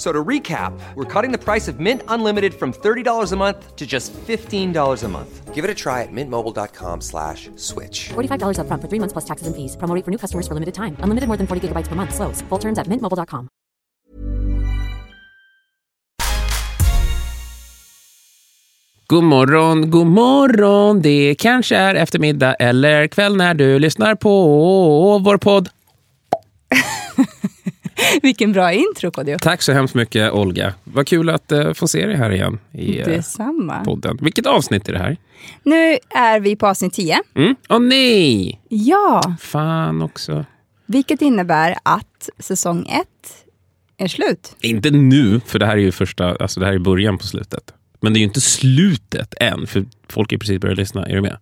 F- So to recap, we're cutting the price of Mint Unlimited from $30 a month to just $15 a month. Give it a try at mintmobile.com slash switch. $45 upfront for three months plus taxes and fees. Promo rate for new customers for limited time. Unlimited more than 40 gigabytes per month. Slows. Full terms at mintmobile.com. God morgon, god morgon. Det kanske är eftermiddag eller kväll när du lyssnar på vår podd. Vilken bra intro, Kodjo. Tack så hemskt mycket, Olga. Vad kul att eh, få se dig här igen i eh, Detsamma. podden. Vilket avsnitt är det här? Nu är vi på avsnitt 10. Mm? Åh nej! Ja, Fan också. vilket innebär att säsong 1 är slut. Inte nu, för det här är ju första, alltså det här är början på slutet. Men det är ju inte slutet än, för folk ju precis börjat lyssna. Är du med?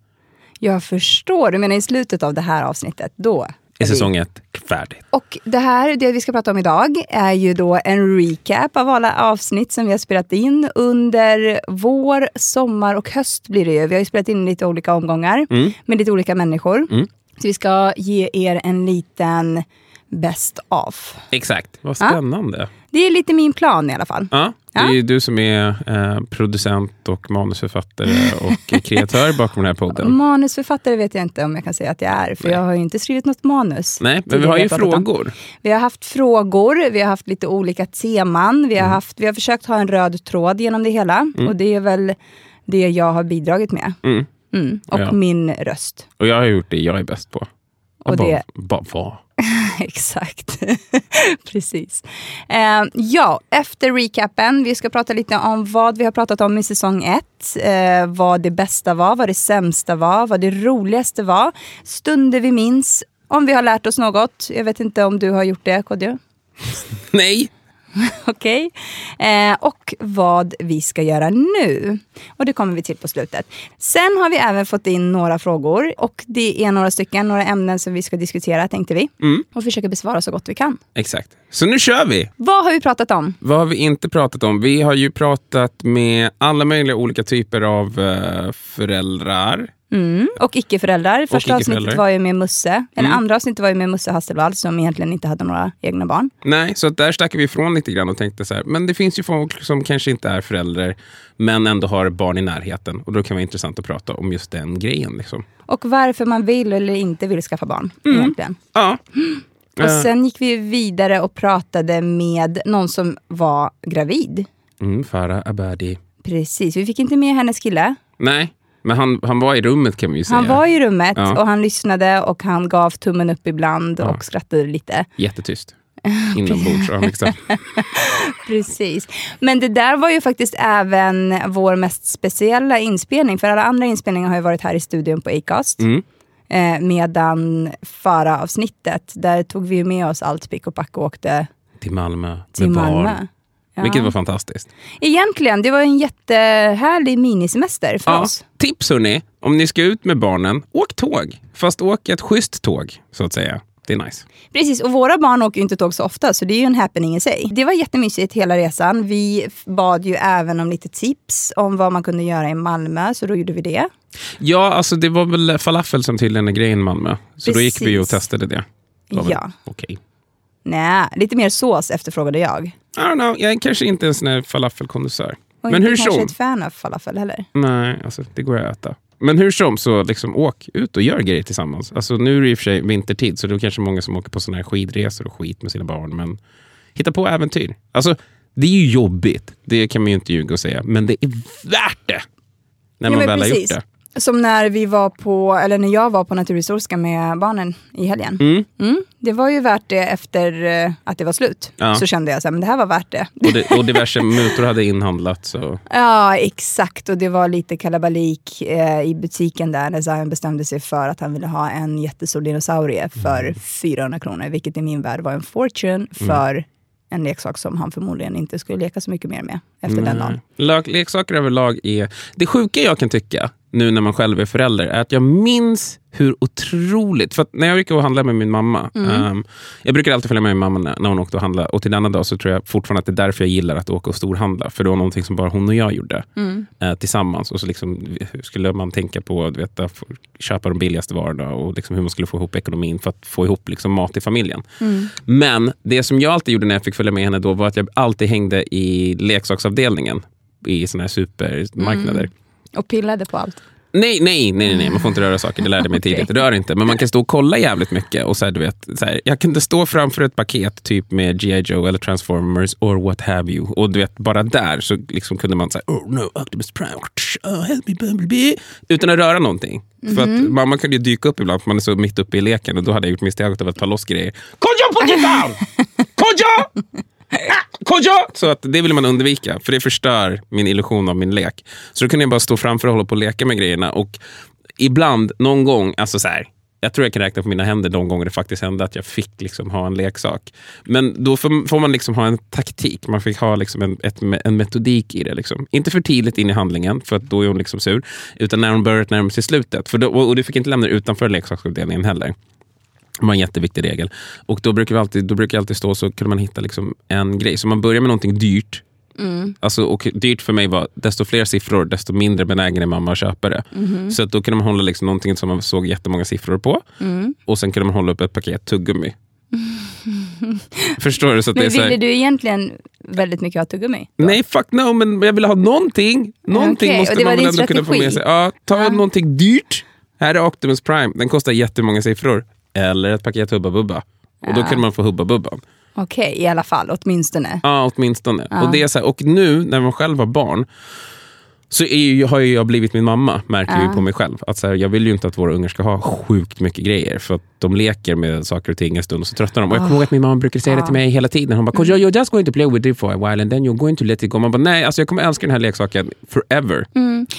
Jag förstår, du menar i slutet av det här avsnittet, då Är säsong ett färdigt? Och det här, det vi ska prata om idag, är ju då en recap av alla avsnitt som vi har spelat in under vår, sommar och höst blir det ju. Vi har ju spelat in lite olika omgångar Mm. med lite olika människor. Mm. Så vi ska ge er en liten best of. Exakt. Vad spännande. Det är lite min plan i alla fall. Ja, det är ju du som är eh, producent och manusförfattare och kreatör bakom den här podden. Manusförfattare vet jag inte om jag kan säga att jag är, för Nej. jag har ju inte skrivit något manus. Nej, men vi har ju pratat om. frågor. Vi har haft frågor, vi har haft lite olika teman. Vi har, haft, vi har försökt ha en röd tråd genom det hela. Och det är väl det jag har bidragit med. Mm. Mm. Och Ja. min röst. Och jag har gjort det jag är bäst på. Och bara, det- bara vara. Exakt. Precis. Eh, ja, efter recapen, vi ska prata lite om vad vi har pratat om i säsong ett. Eh, vad det bästa var, vad det sämsta var, vad det roligaste var. Stunder vi minns, om vi har lärt oss något. Jag vet inte om du har gjort det, Kodjo? Nej! Okej. Eh, och vad vi ska göra nu. Och det kommer vi till på slutet. Sen har vi även fått in några frågor. Och det är några stycken, några ämnen som vi ska diskutera tänkte vi. Mm. Och försöka besvara så gott vi kan. Exakt. Så nu kör vi! Vad har vi pratat om? Vad har vi inte pratat om? Vi har ju pratat med alla möjliga olika typer av eh, föräldrar. Mm. Och icke-föräldrar. Första icke-föräldrar. avsnittet var ju med Musse. Eller Mm. andra avsnittet var ju med Musse Hasselvall som egentligen inte hade några egna barn. Nej, så där stack vi ifrån lite grann och tänkte så här, men det finns ju folk som kanske inte är föräldrar, men ändå har barn i närheten. Och då kan det vara intressant att prata om just den grejen. Liksom. Och varför man vill eller inte vill skaffa barn. Mm. Egentligen. Ja. Och Eh, sen gick vi vidare och pratade med någon som var gravid. mm, Farah Abadi. Precis, vi fick inte med hennes kille. Nej, men han, han var i rummet kan vi ju säga. Han var i rummet Ja. och han lyssnade och han gav tummen upp ibland Ja. och skrattade lite. Jättetyst. Inombords. liksom. Precis. Men det där var ju faktiskt även vår mest speciella inspelning. För alla andra inspelningar har ju varit här i studion på Acast. Mm. Eh, medan Fara-avsnittet, där tog vi ju med oss allt pick och pack och åkte Till Malmö. till med Malmö. barn. Ja. Vilket var fantastiskt. Egentligen, det var en jättehärlig minisemester för Ja, oss. tips hörni, om ni ska ut med barnen, åk tåg. Fast åk ett schysst tåg, så att säga. Det är nice. Precis, och våra barn åker ju inte tåg så ofta, så det är ju en happening i sig. Det var jättemysigt hela resan. Vi bad ju även om lite tips om vad man kunde göra i Malmö, så då gjorde vi det. Ja, alltså det var väl falafel som tydligen är grejen i Malmö. Så då gick vi och Precis. testade det. Var Ja. Okej. Nej, lite mer sås efterfrågade jag. I don't know, jag är kanske inte en sån här falafelkondensör. Och Men inte hur kanske som. ett fan av falafel heller. Nej, alltså det går att äta. Men hur som, så liksom åk ut och gör grejer tillsammans. Alltså nu är det i och för sig vintertid, så det är kanske många som åker på såna här skidresor och skit med sina barn. Men hitta på äventyr. Alltså, det är ju jobbigt, det kan man ju inte ljuga och säga. Men det är värt det! När Ja, man men väl har precis. gjort det. Som när vi var på, eller när jag var på Naturhistoriska med barnen i helgen. Mm. Mm, det var ju värt det efter eh, att det var slut. Ja. Så kände jag så här, men det här var värt det. Och, det, och diverse mutor hade inhandlats. Ja, exakt. Och det var lite kalabalik eh, i butiken där när Zion bestämde sig för att han ville ha en jättestor dinosaurie för Mm. 400 kronor. Vilket i min värld var en fortune för en leksak som han förmodligen inte skulle leka så mycket mer med efter den dagen. Leksaker överlag är... Det sjuka jag kan tycka nu när man själv är förälder är att jag minns hur otroligt... För när jag gick och handlade med min mamma. ehm, jag brukar alltid följa med min mamma när, när hon åkte och handlade. Och till denna dag så tror jag fortfarande att det är därför jag gillar att åka och storhandla. För det var någonting som bara hon och jag gjorde eh, tillsammans. Och så liksom, hur skulle man tänka på vet, att köpa de billigaste varorna och liksom hur man skulle få ihop ekonomin för att få ihop liksom mat i familjen. Men det som jag alltid gjorde när jag fick följa med henne då var att jag alltid hängde i leksaksavdelningen i såna här supermarknader. Och pillade på allt. Nej, nej, nej, nej, man får inte röra saker. Det lärde mig Okej. tidigt. Rör inte. Men man kan stå och kolla jävligt mycket. Och så här, du vet, så här, jag kunde stå framför ett paket typ med G.I. Joe eller Transformers or what have you. Och du vet, bara där så liksom kunde man säga oh no, Optimus Prime, oh, help me Bumblebee. Utan att röra någonting. För att mamma kunde ju dyka upp ibland för man är så mitt uppe i leken och då hade jag gjort misstaget av att ta loss grejer. Kodjo, it down! Kodjo! Kodjo! Så att det vill man undvika, för det förstör min illusion av min lek. Så då kunde jag bara stå framför och hålla på och leka med grejerna. Och ibland, någon gång, alltså så här, jag tror jag kan räkna på mina händer de gånger det faktiskt hände att jag fick liksom ha en leksak. Men då får, man liksom ha en taktik. Man fick ha liksom en, ett, en metodik i det. Liksom. Inte för tidigt in i handlingen, för att då är hon liksom sur. Utan när hon börjar, närma sig slutet. För då, och du fick inte lämna det utanför leksaksavdelningen heller. Det var en jätteviktig regel. Och då brukar, vi alltid, då brukar jag alltid stå så kunde man hitta liksom en grej. Så man börjar med någonting dyrt. Alltså, och dyrt för mig var desto fler siffror, desto mindre benägen är mamma att köpa det. Så att då kunde man hålla liksom någonting som man såg jättemånga siffror på. Och sen kunde man hålla upp ett paket tuggummi. Förstår du? Så att det Men är så här, ville du egentligen väldigt mycket ha tuggummi? Nej, fuck no, men jag ville ha någonting. Någonting Okej, måste och det man väl ändå kunna få med sig. Ja, ta Ja. någonting dyrt. Här är Optimus Prime. Den kostar jättemånga siffror. Eller ett paket Hubba Bubba. Och då Ja. kunde man få Hubba Bubban. Okej, i alla fall. Åtminstone. Ja, åtminstone. Och, det är så här, och nu när man själv har barn så ju, har ju jag blivit min mamma, märker jag ju på mig själv. Att så här, jag vill ju inte att våra ungar ska ha sjukt mycket grejer. För de leker med saker och ting en stund och så tröttnar de. Och jag kommer ihåg att min mamma brukar säga det till mig hela tiden. Hon bara, "'Cause you're just going to play with it for a while and then you're going to let it go. Man bara, nej, alltså jag kommer älska den här leksaken forever.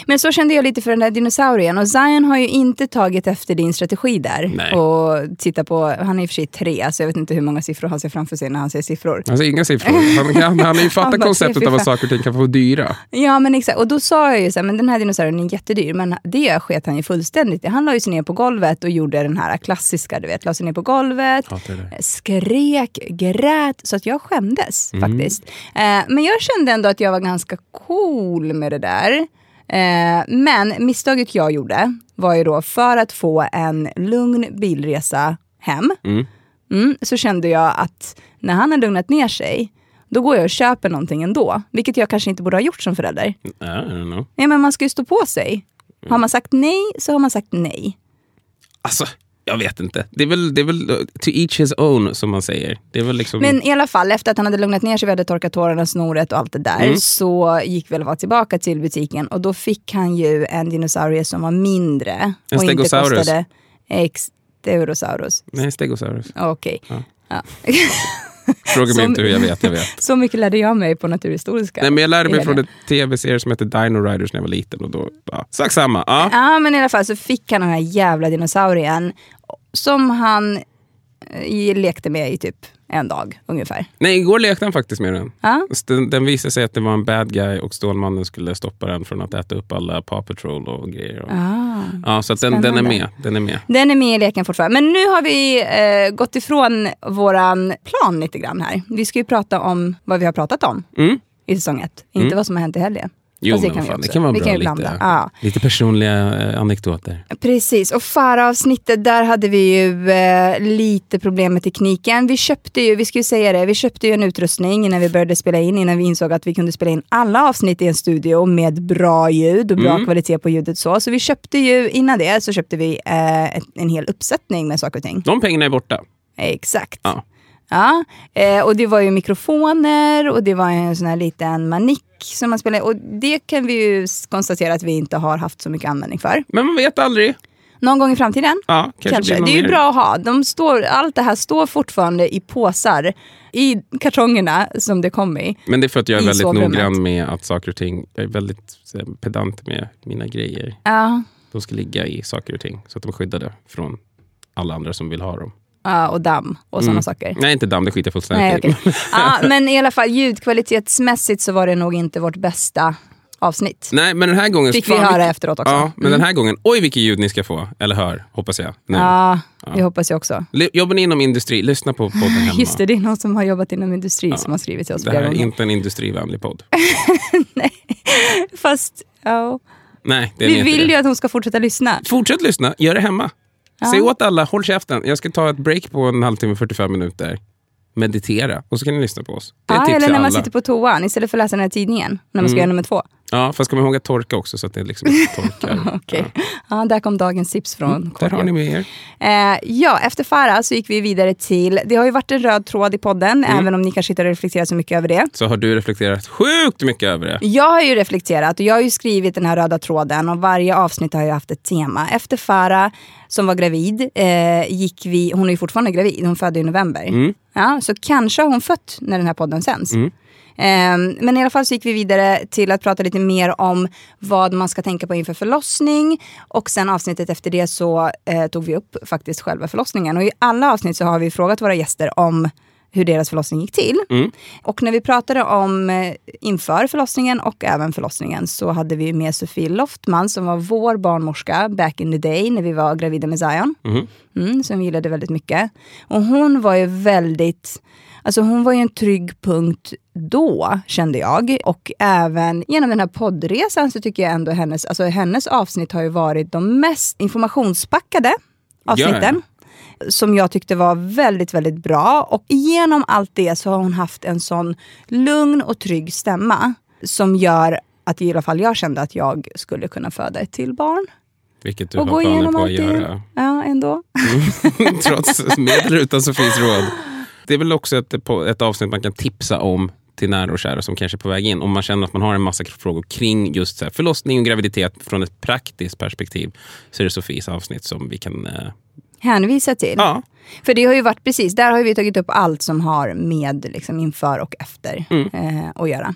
Men så kände jag lite för den där dinosaurien. Och Zion har ju inte tagit efter din strategi där. Nej. Och titta på, han är i och för sig tre, så jag vet inte hur många siffror han ser framför sig när han ser siffror. Alltså inga siffror. Han, han, han har ju fattat Han konceptet av att saker och ting kan få dyra. Ja men exakt, och då sa jag ju så här, men den här dinosaurien är jättedyr. Men det sket han ju fullständigt. Han la ju sig ner på golvet och gjorde den här klassiska, du vet, la sig ner på golvet, det skrek, grät, så att jag skämdes Mm. faktiskt. Eh, men jag kände ändå att jag var ganska cool med det där. Eh, men misstaget jag gjorde var ju då för att få en lugn bilresa hem, Mm. mm, så kände jag att när han har lugnat ner sig, då går jag och köper någonting ändå. Vilket jag kanske inte borde ha gjort som förälder. Ja, men man ska ju stå på sig. Har man sagt nej så har man sagt nej. Alltså, jag vet inte. Det är, väl, det är väl uh, to each his own, som man säger. Det är väl liksom... Men i alla fall, efter att han hade lugnat ner sig, vi hade torkat tårarna, snoret och allt det där, Mm. så gick vi i alla fall tillbaka till butiken och då fick han ju en dinosaurie som var mindre. En och inte stegosaurus. kostade Ex Stegosaurus. Nej, Stegosaurus. Okej. Ja. Fråga mig inte hur jag vet, jag vet. Så mycket lärde jag mig på Naturhistoriska. Nej, men jag lärde mig från en tv-serie som heter Dino Riders när jag var liten. Och då, ja, sak samma. Ja. Ja, men i alla fall så fick han den här jävla dinosaurien som han eh, lekte med i typ en dag ungefär. Nej, igår lekte han faktiskt med den. Ja. Den, den visade sig att det var en bad guy och Stålmannen skulle stoppa den från att äta upp alla Paw Patrol och grejer. Och, Ah. ja, så den, den är med. Den är med. Den är med i leken fortfarande. Men nu har vi eh, gått ifrån våran plan lite grann här. Vi ska ju prata om vad vi har pratat om Mm. i säsong ett. Inte vad som har hänt i helgen. Jo, Fast det kan vi också. det kan vara Vi bra. kan lite. Ja. lite personliga eh, anekdoter. Precis, och Farah-avsnittet, där hade vi ju eh, lite problem med tekniken. Vi köpte ju, vi ska ju säga det, vi köpte ju en utrustning innan vi började spela in, innan vi insåg att vi kunde spela in alla avsnitt i en studio med bra ljud och bra Mm. kvalitet på ljudet så. Så vi köpte ju, innan det så köpte vi eh, en hel uppsättning med saker och ting. De pengarna är borta. Exakt. Ja. Ja, eh, och det var ju mikrofoner och det var en sån här liten manick som man spelade. Och det kan vi ju konstatera att vi inte har haft så mycket användning för. Men man vet aldrig. Någon gång i framtiden? Ja, kanske Kanske. Det är ju bra att ha. De står, allt det här står fortfarande i påsar i kartongerna som det kom i. Men det är för att jag är väldigt sovrummet. noggrann med att saker och ting, jag är väldigt pedant med mina grejer. Ja, De ska ligga i saker och ting så att de är skyddade från alla andra som vill ha dem. Ja, och damm och sådana saker. Nej, inte damm, det skiter jag Nej, fullständigt i. okej. ja, men i alla fall ljudkvalitetsmässigt så var det nog inte vårt bästa avsnitt. Nej, men den här gången... Fick vi höra vilket- efteråt också. Mm. Ja, men den här gången, oj vilket ljud ni ska få. Eller hör, hoppas jag. Nu. Ja, det hoppas jag också. Li- Jobbar ni inom industri, lyssna på podden hemma. Just det, det är någon som har jobbat inom industri som har skrivit till oss Det här är inte en industrivänlig podd. Fast, ja. Nej, det är Vi vill det. ju att hon ska fortsätta lyssna. Fortsätt lyssna, gör det hemma. Säg åt alla, håll käften. Jag ska ta ett break på en halvtimme, 45 minuter. Meditera och så kan ni lyssna på oss. Det är ett Ja, tips eller när man alla. Mm. sitter på toan istället för att läsa den här tidningen. När man ska göra nummer två. Ja, fast kom ihåg att torka också så att det liksom inte torkar. Okej. Ja, där kom dagens tips från Mm, Där har ni med er. Eh, ja, efter Farah så gick vi vidare till, det har ju varit en röd tråd i podden, Mm. även om ni kanske inte har reflekterat så mycket över det. Så har du reflekterat sjukt mycket över det. Jag har ju reflekterat och jag har ju skrivit den här röda tråden och varje avsnitt har ju haft ett tema. Efter Farah, som var gravid, eh, gick vi, hon är ju fortfarande gravid, hon födde i november. Mm. Ja, så kanske har hon fött när den här podden sänds. Ehm, men i alla fall så gick vi vidare till att prata lite mer om vad man ska tänka på inför förlossning. Och sen avsnittet efter det så eh, tog vi upp faktiskt själva förlossningen. Och i alla avsnitt så har vi frågat våra gäster om hur deras förlossning gick till. Och när vi pratade om eh, inför förlossningen och även förlossningen så hade vi med Sofie Loftman som var vår barnmorska back in the day när vi var gravida med Zion. Mm, som vi gillade väldigt mycket. Och hon var ju väldigt, alltså hon var ju en trygg punkt då, kände jag. Och även genom den här poddresan så tycker jag ändå hennes, alltså hennes avsnitt har ju varit de mest informationspackade avsnitten. Som jag tyckte var väldigt, väldigt bra. Och genom allt det så har hon haft en sån lugn och trygg stämma. Som gör att i alla fall jag kände att jag skulle kunna föda ett till barn. Vilket du och har planer på att göra. Ja, ändå. Trots med eller utan Sofies råd. Det är väl också ett, ett avsnitt man kan tipsa om till nära och kära som kanske är på väg in. Om man känner att man har en massa frågor kring just så här, förlossning och graviditet från ett praktiskt perspektiv så är det Sofies avsnitt som vi kan... Hänvisa till. ja, För det har ju varit precis, där har vi tagit upp allt som har med liksom, inför och efter Mm. eh, att göra.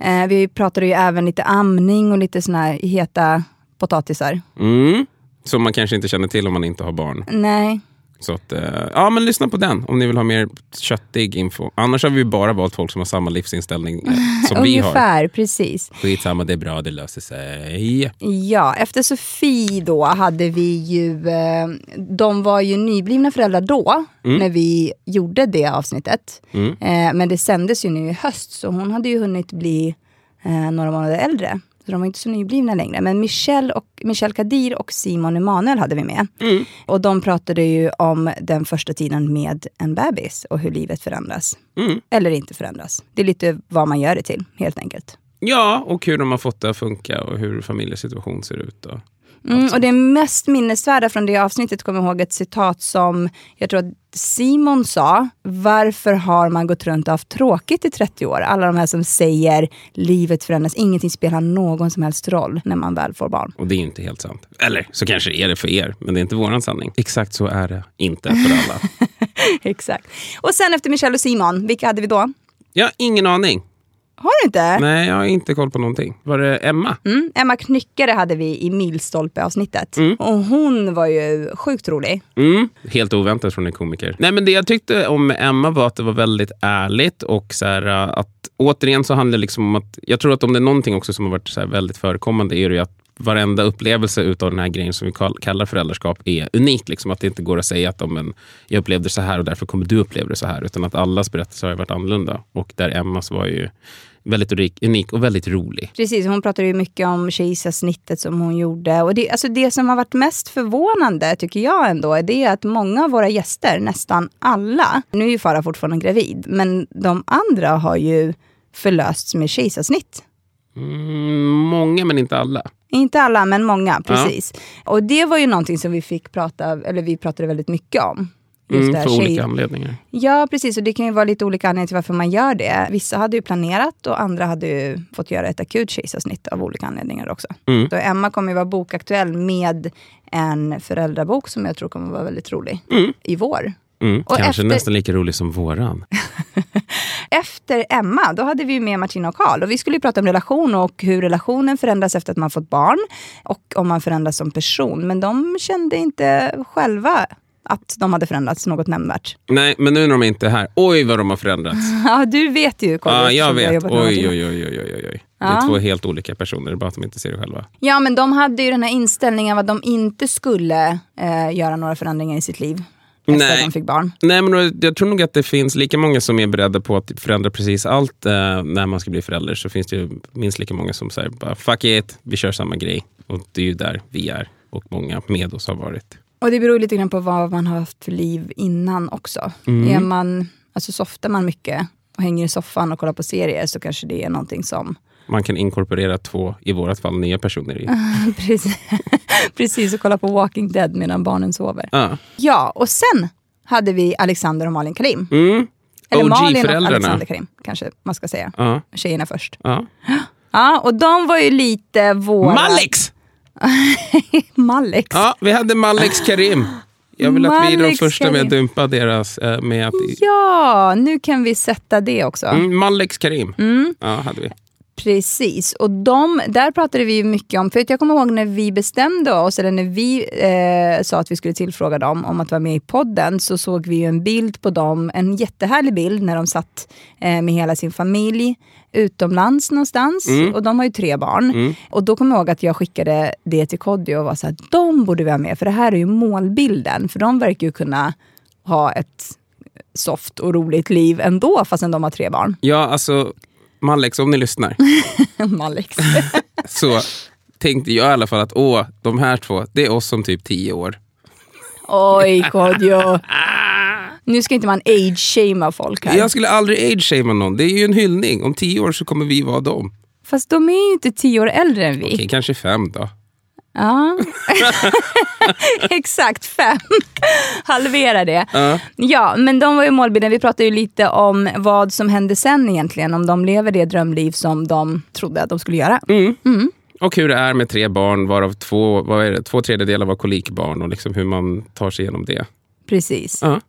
Eh, vi pratade ju även lite amning och lite såna här heta potatisar. mm, som man kanske inte känner till om man inte har barn. Nej, Så att, eh, ja, men lyssna på den om ni vill ha mer köttig info. Annars har vi bara valt folk som har samma livsinställning eh, som vi har. ungefär precis. Skitsamma, det är bra, det löser sig. Ja, efter Sofie då hade vi ju, eh, de var ju nyblivna föräldrar då, när vi gjorde det avsnittet. Eh, men det sändes ju nu i höst, så hon hade ju hunnit bli några månader äldre. Så de var inte så nyblivna längre. Men Michelle, och, Michelle Kadir och Simon Emanuel hade vi med. Och de pratade ju om den första tiden med en bebis och hur livet förändras. Eller inte förändras. Det är lite vad man gör det till, helt enkelt. Ja, och hur de har fått det att funka och hur familjesituation ser ut. Och. Mm, och det mest minnesvärda från det avsnittet kommer jag ihåg ett citat som jag tror att Simon sa. Varför har man gått runt och haft tråkigt i 30 år? Alla de här som säger livet förändras, ingenting spelar någon som helst roll när man väl får barn. Och det är ju inte helt sant. Eller så kanske det är det för er, men det är inte våran sanning. Exakt så är det inte för alla. Exakt. Och sen efter Michelle och Simon, vilka hade vi då? Har ingen aning. Har du inte? Nej, jag har inte koll på någonting. Var det Emma? Mm, Emma Knyckare hade vi i Milstolpe-avsnittet. Och hon var ju sjukt rolig. Mm, helt oväntat från en komiker. Nej, men det jag tyckte om Emma var att det var väldigt ärligt och så här, att återigen så handlar det liksom om att jag tror att om det är någonting också som har varit så väldigt förekommande är det ju att varenda upplevelse utav den här grejen som vi kall- kallar föräldraskap är unik. Liksom, att det inte går att säga att om en, jag upplevde det så här och därför kommer du uppleva det så här. Utan att allas berättelser har varit annorlunda. Och där Emmas var ju väldigt unik, och väldigt rolig. Precis, hon pratade ju mycket om kejsarsnittet som hon gjorde. Och det, alltså det som har varit mest förvånande tycker jag ändå, är det att många av våra gäster, nästan alla, nu är ju Farah fortfarande gravid, men de andra har ju förlösts med kejsarsnitt. Mm, många men inte alla. Inte alla, men många. precis. Och det var ju någonting som vi fick prata, eller vi pratade väldigt mycket om. Just Mm, för tjej- olika anledningar. Ja, precis. Och det kan ju vara lite olika anledningar till varför man gör det. Vissa hade ju planerat och andra hade ju fått göra ett akut kejsarsnitt av olika anledningar också. Mm. Så Emma kommer ju vara bokaktuell med en föräldrabok som jag tror kommer vara väldigt rolig i vår. Mm, kanske efter- nästan lika rolig som våran. Efter Emma, då hade vi ju med Martina och Karl. Och vi skulle ju prata om relation och hur relationen förändras efter att man fått barn. Och om man förändras som person. Men de kände inte själva att de hade förändrats något nämnvärt. Nej, men nu när de inte är här, oj vad de har förändrats. Ja, du vet ju. Carl, Ja, jag vet. Oj, oj, oj, oj, oj, oj. Det är två helt olika personer, bara att de inte ser det själva. Ja, men de hade ju den här inställningen att de inte skulle eh, göra några förändringar i sitt liv efter Nej. att de fick barn. Nej, men jag tror nog att det finns lika många som är beredda på att förändra precis allt eh, när man ska bli förälder. Så finns det ju minst lika många som säger bara fuck it, vi kör samma grej. Och det är ju där vi är och många med oss har varit. Och det beror lite grann på vad man har haft för liv innan också. Mm. Är man, alltså softar man mycket och hänger i soffan och kollar på serier så kanske det är någonting som... Man kan inkorporera två, i vårat fall, nya personer i. Precis, precis och kolla på Walking Dead medan barnen sover. Ja. Ja, och sen hade vi Alexander och Malin Karim. Mm. Eller Malin och. Alexander Karim, kanske man ska säga. Ja. Tjejerna först. Ja. Ja, och de var ju lite våra... Malix! Malix. Ja, vi hade Malix Karim. Jag vill att vi är de första med Karim. att dumpa deras... Eh, med att, Ja, nu kan vi sätta det också. mm, Malix Karim. Mm. Ja, hade vi. Precis, och de, där pratade vi mycket om, för jag kommer ihåg när vi bestämde oss, eller när vi eh, sa att vi skulle tillfråga dem om att vara med i podden, så såg vi ju en bild på dem, en jättehärlig bild när de satt eh, med hela sin familj utomlands någonstans. Och de har ju tre barn. Och då kommer jag ihåg att jag skickade det till Kodjo och var så här, de borde vi ha med, för det här är ju målbilden, för de verkar ju kunna ha ett soft och roligt liv ändå, fastän de har tre barn. Ja, alltså Malix, om ni lyssnar. Malix. så tänkte jag i alla fall att åh, de här två, det är oss som typ tio år. Oj, Kodjo. Nu ska inte man age-shamea folk här. Jag skulle aldrig age-shamea någon. Det är ju en hyllning. Om tio år så kommer vi vara dem. Fast de är ju inte tio år äldre än vi. Okej, kanske fem då. Ja. Exakt, fem. Halvera det. Ja. Ja, men de var ju målbilden. Vi pratade ju lite om vad som hände sen egentligen. Om de lever det drömliv som de trodde att de skulle göra. Mm. Och hur det är med tre barn, varav två, vad är det, två tredjedelar var kolikbarn och liksom hur man tar sig igenom det. Precis. Ja.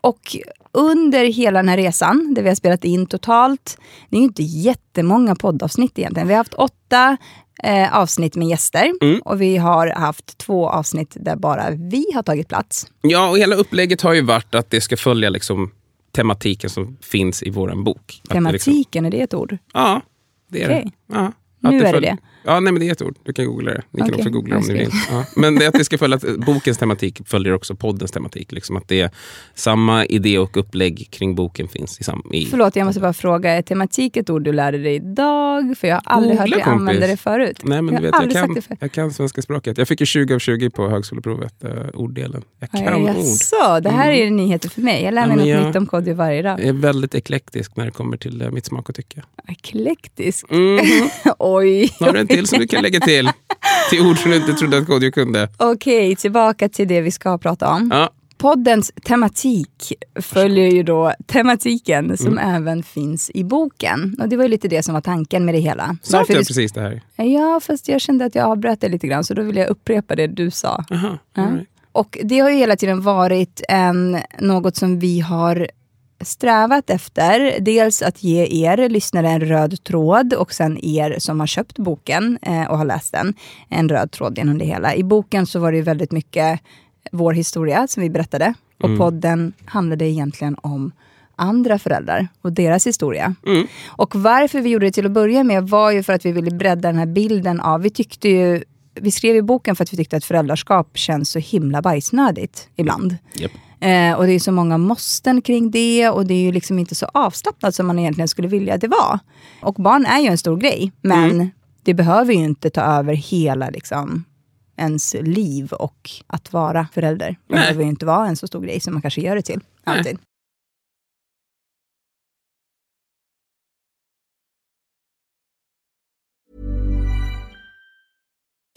Och under hela den här resan, där vi har spelat in totalt, det är ju inte jättemånga poddavsnitt egentligen. Vi har haft åtta eh, avsnitt med gäster Mm. och vi har haft två avsnitt där bara vi har tagit plats. Ja, och hela upplägget har ju varit att det ska följa liksom tematiken som finns i vår bok. Att det liksom, Tematiken, är det ett ord? ja, det är Okej. det. Ja, Nu är det det. Ja, nej, men det är ett ord. Du kan googla det. Ni kan Okej, också googla om jag ni vill. Ja. Men det att det ska följa att bokens tematik följer också poddens tematik. Liksom att det är samma idé och upplägg kring boken finns i, sam, i Förlåt, jag måste bara fråga, är tematik ett ord du lärde dig idag? För jag har aldrig Googla, hört dig kompis. använda det förut. Nej, men jag du vet, jag, kan, det jag kan svenska språket. Jag fick ju 20 av 20 på högskoleprovet, uh, orddelen. Jag kan ord. Jaså, det här är nyheter för mig. Jag lär Ja, mig men något jag- nytt om Kodjo varje dag. Jag är väldigt eklektisk när det kommer till eh, mitt smak och tycke. Eklektisk. Mhm. Oj. Har du en till som du kan lägga till? Till ord som du inte trodde att Kodjo kunde. Okej, tillbaka till det vi ska prata om. Ja. Poddens tematik följer ju då tematiken som Mm. även finns i boken. Och det var ju lite det som var tanken med det hela. Sa inte jag precis det här? Ja, fast jag kände att jag avbröt det lite grann, så då vill jag upprepa det du sa. Aha, Ja. right. Och det har ju hela tiden varit en, något som vi har strävat efter. Dels att ge er lyssnare en röd tråd och sen er som har köpt boken eh, och har läst den, en röd tråd genom det hela. I boken så var det väldigt mycket vår historia som vi berättade och podden handlade egentligen om andra föräldrar och deras historia. Och varför vi gjorde det till att börja med var ju för att vi ville bredda den här bilden av, vi tyckte ju vi skrev i boken för att vi tyckte att föräldraskap känns så himla bajsnödigt ibland. Japp. Eh, och det är så många måsten kring det och det är ju liksom inte så avslappnat som man egentligen skulle vilja att det var. Och barn är ju en stor grej, men det behöver ju inte ta över hela liksom, ens liv och att vara förälder. Nej. behöver ju inte vara en så stor grej som man kanske gör det till. Alltid.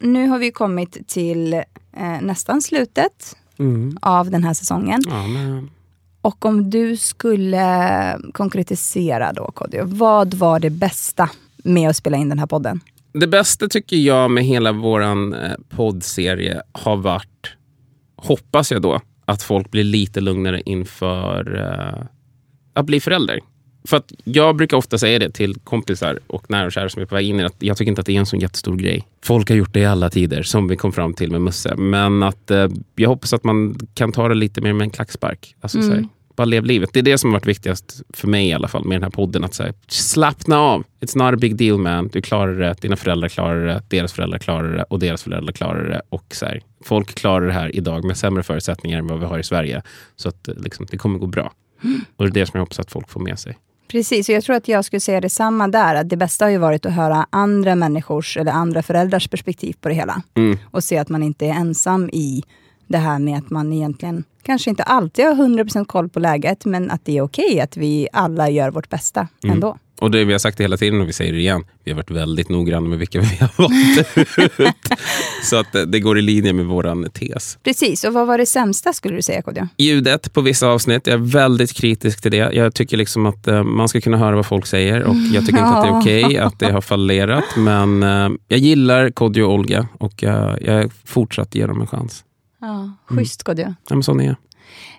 Nu har vi kommit till eh, nästan slutet av den här säsongen. Ja, men, Och om du skulle konkretisera då, Kodjo. Vad var det bästa med att spela in den här podden? det bästa tycker jag med hela vår eh, poddserie har varit, hoppas jag då, att folk blir lite lugnare inför eh, att bli förälder. För att jag brukar ofta säga det till kompisar och nära och kära som är på väg in i det, att jag tycker inte att det är en sån jättestor grej. Folk har gjort det i alla tider, som vi kom fram till med Musse. Men att eh, jag hoppas att man kan ta det lite mer med en klackspark. Alltså, så här, bara lev livet. Det är det som har varit viktigast för mig i alla fall med den här podden. Att säga, slappna av. It's not a big deal man. Du klarar det, dina föräldrar klarar det, deras föräldrar klarar det och deras föräldrar klarar det. Och så här, folk klarar det här idag med sämre förutsättningar än vad vi har i Sverige. Så att eh, liksom, det kommer gå bra. Och det är det som jag hoppas att folk får med sig. Precis, och jag tror att jag skulle säga detsamma där. Att det bästa har ju varit att höra andra människors eller andra föräldrars perspektiv på det hela. Och se att man inte är ensam i det här med att man egentligen kanske inte alltid har 100% koll på läget, men att det är okej att vi alla gör vårt bästa ändå. Och det vi har sagt det hela tiden och vi säger det igen. Vi har varit väldigt noggranna med vilka vi har valt ut. Så att eh, det går i linje med våran tes. Precis, och vad var det sämsta skulle du säga Kodjo? Ljudet på vissa avsnitt, jag är väldigt kritisk till det. Jag tycker liksom att eh, man ska kunna höra vad folk säger och jag tycker inte att det är okej att det har fallerat. Men eh, jag gillar Kodjo och Olga och jag, jag fortsatt ge dem en chans. Ja, schysst Kodjo. Ja, men sån är jag.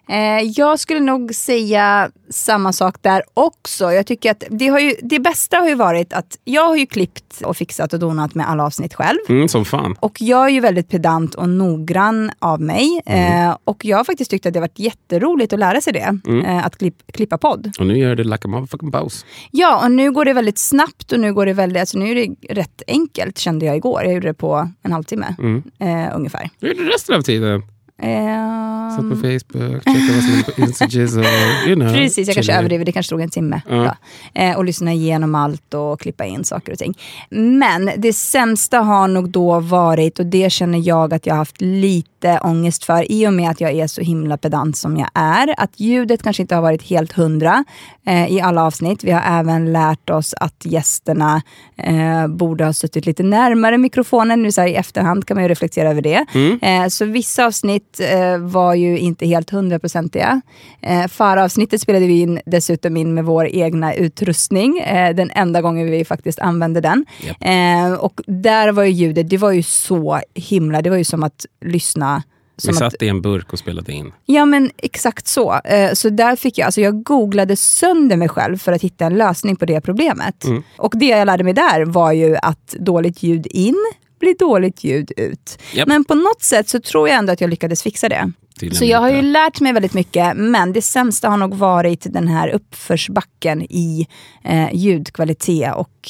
Eh, jag skulle nog säga samma sak där också. Jag tycker att det, har ju, det bästa har ju varit att jag har ju klippt och fixat och donat med alla avsnitt själv. Mm, som fan. Och jag är ju väldigt pedant och noggrann av mig. Mm. Eh, och jag har faktiskt tyckt att det har varit jätteroligt att lära sig det. Mm. Eh, att klipp, klippa podd. Och nu gör det like a motherfucking boss. Ja, och nu går det väldigt snabbt och nu går det väldigt, alltså nu är det rätt enkelt kände jag igår. Jag gjorde det på en halvtimme Mm. eh, ungefär. Är det resten av tiden? Eh, Satt på Facebook, checkade vad som hände på Instagram you know. Precis, jag kanske överdriver. Det kanske tog en timme. Då. Eh, och lyssna igenom allt och klippa in saker och ting. Men det sämsta har nog då varit, och det känner jag att jag har haft lite ångest för, i och med att jag är så himla pedant som jag är, att ljudet kanske inte har varit helt hundra eh, i alla avsnitt. Vi har även lärt oss att gästerna eh, borde ha suttit lite närmare mikrofonen. Nu så här i efterhand kan man ju reflektera över det. Eh, så vissa avsnitt eh, var ju inte helt hundraprocentiga. Eh, Förra-avsnittet spelade vi in, dessutom in med vår egna utrustning. Eh, den enda gången vi faktiskt använde den. Eh, och där var ju ljudet, det var ju så himla, det var ju som att lyssna Vi som att, satt i en burk och spelade in. Ja men exakt så. Eh, Så där fick jag, alltså jag googlade sönder mig själv för att hitta en lösning på det problemet. Och det jag lärde mig där var ju att dåligt ljud in blir dåligt ljud ut. Japp. Men på något sätt så tror jag ändå att jag lyckades fixa det. Så jag har ju lärt mig väldigt mycket, men det sämsta har nog varit den här uppförsbacken i eh, ljudkvalitet och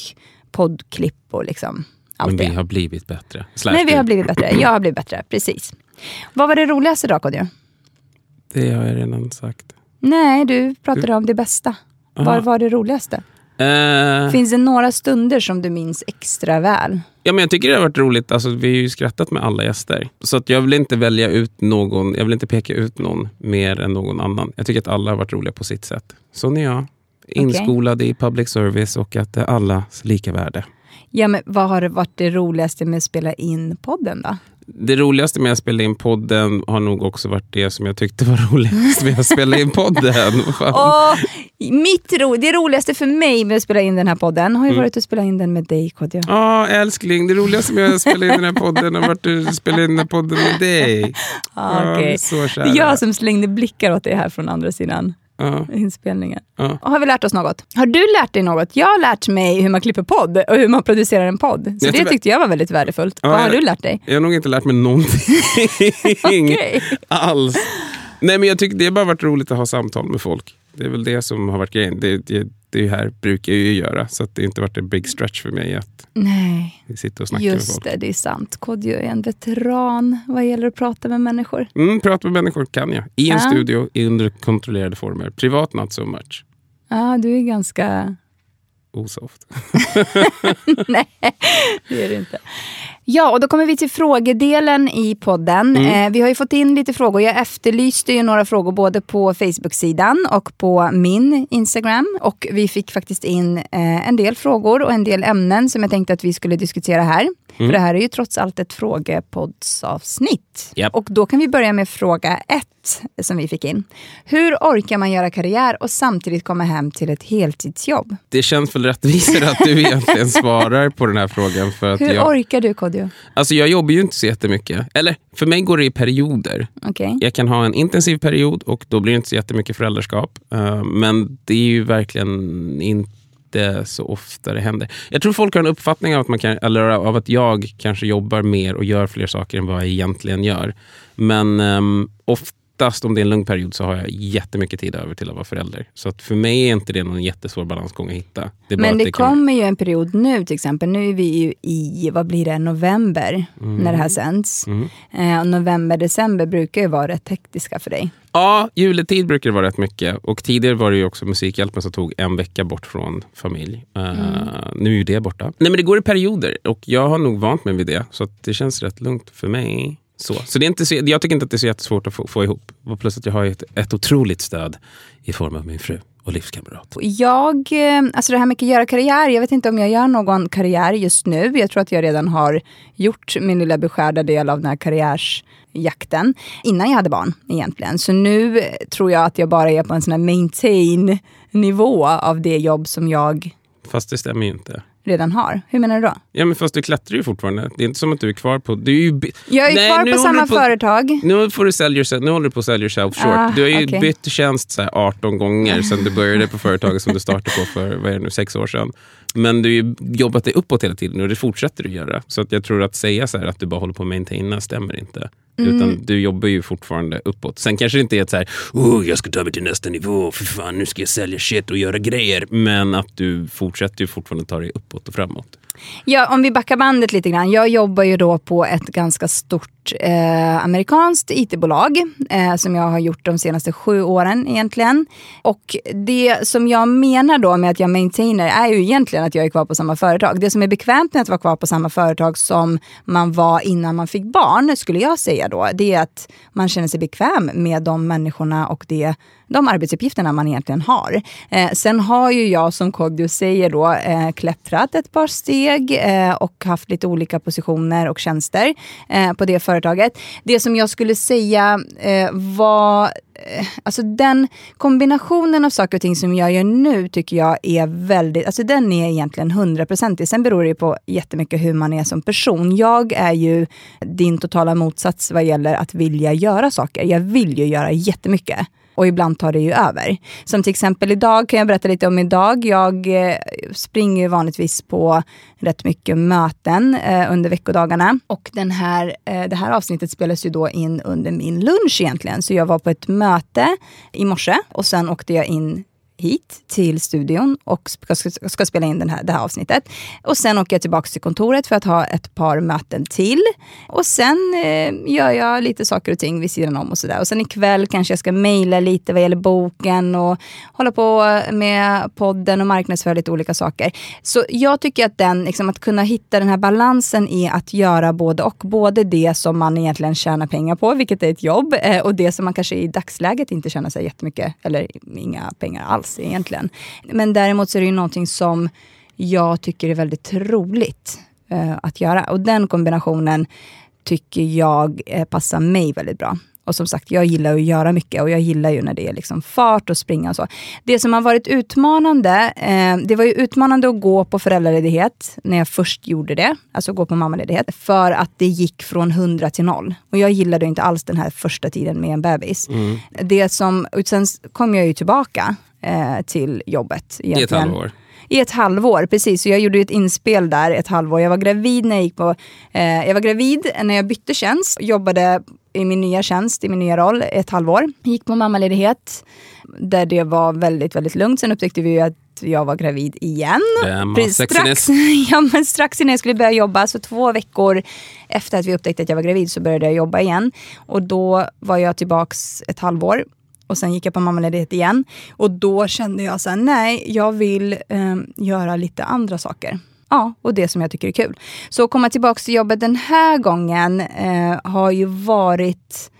poddklipp och liksom allt Men vi det. har blivit bättre. Slash Nej, vi du. har blivit bättre. Jag har blivit bättre, precis. Vad var det roligaste då, Kodjo? Det har jag redan sagt. Nej, du pratade om det bästa. Vad var det roligaste? Eh, Finns det några stunder som du minns extra väl? ja, men jag tycker det har varit roligt. Alltså, vi har ju skrattat med alla gäster. Så att jag vill inte välja ut någon. Jag vill inte peka ut någon mer än någon annan. Jag tycker att alla har varit roliga på sitt sätt. Sån är jag. Inskolad i public service och att det är allas lika värde. Ja, men vad har varit det roligaste med att spela in podden då? Det roligaste med att spela in podden har nog också varit det som jag tyckte var roligast med att spela in podden. Åh, mitt ro, det roligaste för mig med att spela in den här podden har ju varit att spela in den med dig Kodjo. Ja, älskling. Det roligaste med att spela in den här podden har varit att spela in den här podden med dig. Ah, okej. så Det är jag som slängde blickar åt dig här från andra sidan Ja. inspelningen. Ja. Och har vi lärt oss något? Har du lärt dig något? Jag har lärt mig hur man klipper podd och hur man producerar en podd. Så Jag det tyckte jag var väldigt värdefullt. Ja, Vad har du lärt dig? Jag har nog inte lärt mig någonting Okej. alls. Nej, men jag tycker det har bara varit roligt att ha samtal med folk. Det är väl det som har varit grejen. Det, det, det här brukar jag ju göra, så att det har inte varit en big stretch för mig att Nej, sitta och snacka med just folk. det, det är sant. Kodjo är en veteran vad gäller att prata med människor. Mm, prata med människor kan jag. I en Ja. studio, i under kontrollerade former. Privat, not so much. Ja, du är ganska... Osoft. Nej, det är det inte. Ja, och då kommer vi till frågedelen i podden. Eh, vi har ju fått in lite frågor. Jag efterlyste ju några frågor både på Facebook-sidan och på min Instagram. Och vi fick faktiskt in eh, en del frågor och en del ämnen som jag tänkte att vi skulle diskutera här. För det här är ju trots allt ett frågepoddsavsnitt. Japp. Och då kan vi börja med fråga ett som vi fick in. Hur orkar man göra karriär och samtidigt komma hem till ett heltidsjobb? Det känns väl rättvisare att du egentligen svarar på den här frågan. För att Hur jag, orkar du Kodjo? alltså jag jobbar ju inte så jättemycket. Eller för mig går det i perioder. Okej. Jag kan ha en intensiv period och då blir det inte så jättemycket föräldraskap. Eh, Men det är ju verkligen inte så ofta det händer. Jag tror folk har en uppfattning av att, man kan, eller av att jag kanske jobbar mer och gör fler saker än vad jag egentligen gör. Men um, oftast om det är en lugn period så har jag jättemycket tid över till att vara förälder. Så att för mig är inte det någon jättesvår balansgång att hitta. Det Men att det kan- kommer ju en period nu till exempel. Nu är vi ju i, vad blir det, november när det här sänds. Eh, och november, december brukar ju vara rätt hektiska för dig. Ja, juletid brukar det vara rätt mycket. Och tidigare var det ju också Musikhjälpen som tog en vecka bort från familj. Eh, Nu är ju det borta. Nej men det går i perioder och jag har nog vant mig vid det. Så det känns rätt lugnt för mig. Så, så det är inte så, jag tycker inte att det är så jättesvårt att få, få ihop. Och plus att jag har ett, ett otroligt stöd i form av min fru och livskamrat. Jag, eh, alltså det här med att göra karriär, jag vet inte om jag gör någon karriär just nu. Jag tror att jag redan har gjort min lilla beskärda del av den här karriärsjakten innan jag hade barn egentligen. Så nu tror jag att jag bara är på en sån här maintain nivå av det jobb som jag Fast det stämmer ju inte. Redan har. Hur menar du då? Ja men fast du klättrar ju fortfarande. Det är inte som att du är kvar på... Du är ju, Jag är Nej, kvar på samma på- företag. Nu, får du sell yourself, nu håller du på att sell yourself short. Ah, du har ju okej. bytt tjänst så här 18 gånger sedan du började på företaget som du startade på för vad är det nu, sex år sedan. Men du har ju jobbat dig uppåt hela tiden och det fortsätter du göra. Så att jag tror att säga så här att du bara håller på att maintaina stämmer inte. Mm. Utan du jobbar ju fortfarande uppåt. Sen kanske det inte är ett så här, oh, jag ska ta mig till nästa nivå, för fan nu ska jag sälja shit och göra grejer. Men att du fortsätter ju fortfarande ta dig uppåt och framåt. Ja, om vi backar bandet lite grann. Jag jobbar ju då på ett ganska stort eh, amerikanskt IT-bolag eh, som jag har gjort de senaste sju åren egentligen. Och det som jag menar då med att jag maintainer är ju egentligen att jag är kvar på samma företag. Det som är bekvämt med att vara kvar på samma företag som man var innan man fick barn, skulle jag säga då, det är att man känner sig bekväm med de människorna och det de arbetsuppgifterna man egentligen har. Eh, sen har ju jag, som Kodjo säger, då, eh, klättrat ett par steg eh, och haft lite olika positioner och tjänster eh, på det företaget. Det som jag skulle säga eh, var Eh, alltså den kombinationen av saker och ting som jag gör nu tycker jag är väldigt, alltså den är egentligen hundraprocentig. Sen beror det ju på jättemycket hur man är som person. Jag är ju din totala motsats vad gäller att vilja göra saker. Jag vill ju göra jättemycket och ibland tar det ju över. Som till exempel idag kan jag berätta lite om idag. Jag eh, springer ju vanligtvis på rätt mycket möten eh, under veckodagarna. Och den här, eh, det här avsnittet spelas ju då in under min lunch egentligen. Så jag var på ett möte i morse och sen åkte jag in hit till studion och ska, ska, spela in den här, det här avsnittet. Och sen åker jag tillbaka till kontoret för att ha ett par möten till. Och sen eh, gör jag lite saker och ting vid sidan om och sådär. Och sen ikväll kanske jag ska mejla lite vad gäller boken och hålla på med podden och marknadsföra lite olika saker. Så jag tycker att den, liksom, att kunna hitta den här balansen i att göra både och. Både det som man egentligen tjänar pengar på, vilket är ett jobb, eh, och det som man kanske i dagsläget inte tjänar sig jättemycket, eller inga pengar alls egentligen. Men däremot så är det ju någonting som jag tycker är väldigt roligt eh, att göra. Och den kombinationen tycker jag eh, passar mig väldigt bra. Och som sagt, jag gillar att göra mycket och jag gillar ju när det är liksom fart och springa och så. Det som har varit utmanande, eh, det var ju utmanande att gå på föräldraledighet när jag först gjorde det, alltså gå på mammaledighet, för att det gick från 100 till noll. Och jag gillade inte alls den här första tiden med en bebis. Det som, och sen kom jag ju tillbaka eh, till jobbet. I ett egentligen. halvår. I ett halvår, precis. Så jag gjorde ett inspel där ett halvår. Jag var gravid när jag gick på... Eh, jag var gravid när jag bytte tjänst. Jobbade i min nya tjänst, i min nya roll, ett halvår. Gick på mammaledighet. Där det var väldigt, väldigt lugnt. Sen upptäckte vi att jag var gravid igen. Precis, strax, ja, men strax innan jag skulle börja jobba, så två veckor efter att vi upptäckte att jag var gravid så började jag jobba igen. Och då var jag tillbaks ett halvår och sen gick jag på mammaledighet igen. Och då kände jag så här, nej, jag vill eh, göra lite andra saker. Ja, och det som jag tycker är kul. Så att komma tillbaka till jobbet den här gången eh, har ju varit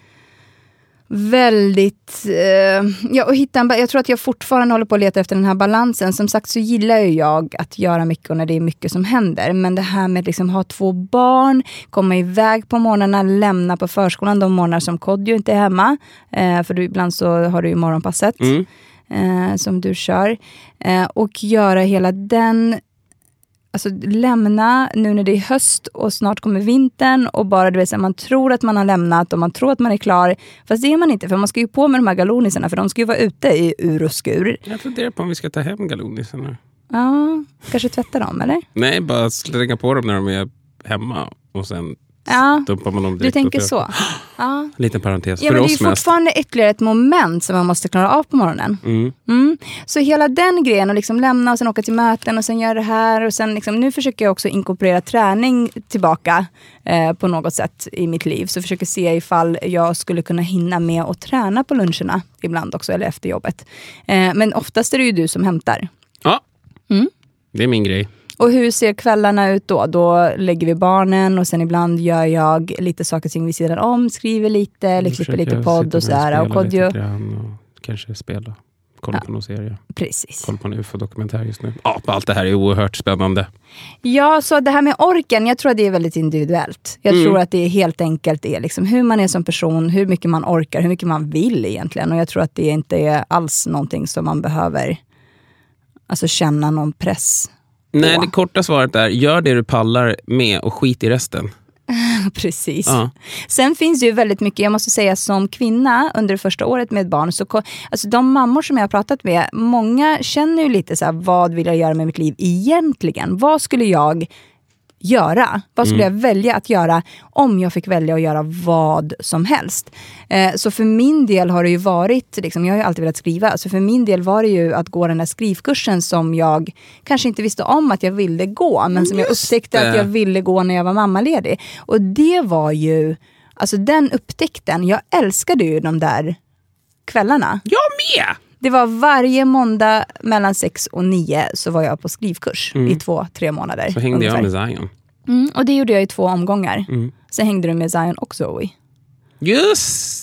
väldigt... Eh, ja, och hitta en, jag tror att jag fortfarande håller på att leta efter den här balansen. Som sagt så gillar jag att göra mycket och när det är mycket som händer. Men det här med att liksom ha två barn, komma iväg på morgnarna, lämna på förskolan de morgnar som Kodjo inte är hemma. Eh, för du, ibland så har du ju morgonpasset. Mm. Eh, som du kör. Eh, och göra hela den alltså, lämna nu när det är höst och snart kommer vintern och bara du vet, så man tror att man har lämnat och man tror att man är klar. Fast det är man inte för man ska ju på med de här galonisarna för de ska ju vara ute i ur och skur. Jag funderar på om vi ska ta hem galonisarna. Ja, kanske tvätta dem eller? Nej, bara slänga på dem när de är hemma och sen Ja, dumpar man dem du direkt tänker upp. så. Ja. Liten parentes. Ja, för men det är oss ju mest. fortfarande ytterligare ett moment som man måste klara av på morgonen. Mm. Mm. Så hela den grejen, att liksom lämna och sen åka till möten och sen göra det här. Och sen liksom, nu försöker jag också inkorporera träning tillbaka eh, på något sätt i mitt liv. Så försöker se ifall jag skulle kunna hinna med att träna på luncherna ibland också, eller efter jobbet. Eh, men oftast är det ju du som hämtar. Ja, Mm. det är min grej. Och hur ser kvällarna ut då? Då lägger vi barnen och sen ibland gör jag lite saker och ting vid sidan om, skriver lite, eller klipper lite podd och sådär. Och Kodjo, och kanske spela. Kolla Ja. på någon serie. precis. Kolla på en ufo-dokumentär just nu. Ja, allt det här är oerhört spännande. Ja, så det här med orken, jag tror att det är väldigt individuellt. Jag Mm. tror att det är helt enkelt är liksom hur man är som person, hur mycket man orkar, hur mycket man vill egentligen. Och jag tror att det inte är alls någonting som man behöver alltså, känna någon press Nej, det korta svaret är gör det du pallar med och skit i resten. Precis. Ja. Sen finns det ju väldigt mycket, jag måste säga som kvinna under det första året med ett barn, så alltså de mammor som jag har pratat med, många känner ju lite så här, vad vill jag göra med mitt liv egentligen? Vad skulle jag göra? Vad skulle jag välja att göra om jag fick välja att göra vad som helst? Eh, så för min del har det ju varit, liksom, jag har ju alltid velat skriva, så för min del var det ju att gå den här skrivkursen som jag kanske inte visste om att jag ville gå, men som jag Just upptäckte att det. jag ville gå när jag var mammaledig. Och det var ju, alltså den upptäckten, jag älskade ju de där kvällarna. Jag med! Det var varje måndag mellan sex och nio så var jag på skrivkurs i två, tre månader. Mm. Så hängde jag ungefär. med Zion. Mm, och det gjorde jag i två omgångar. Mm. Sen hängde du med Zion och Zoe. Just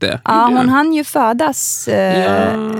det. Ja, hon hann ju födas eh, Ja.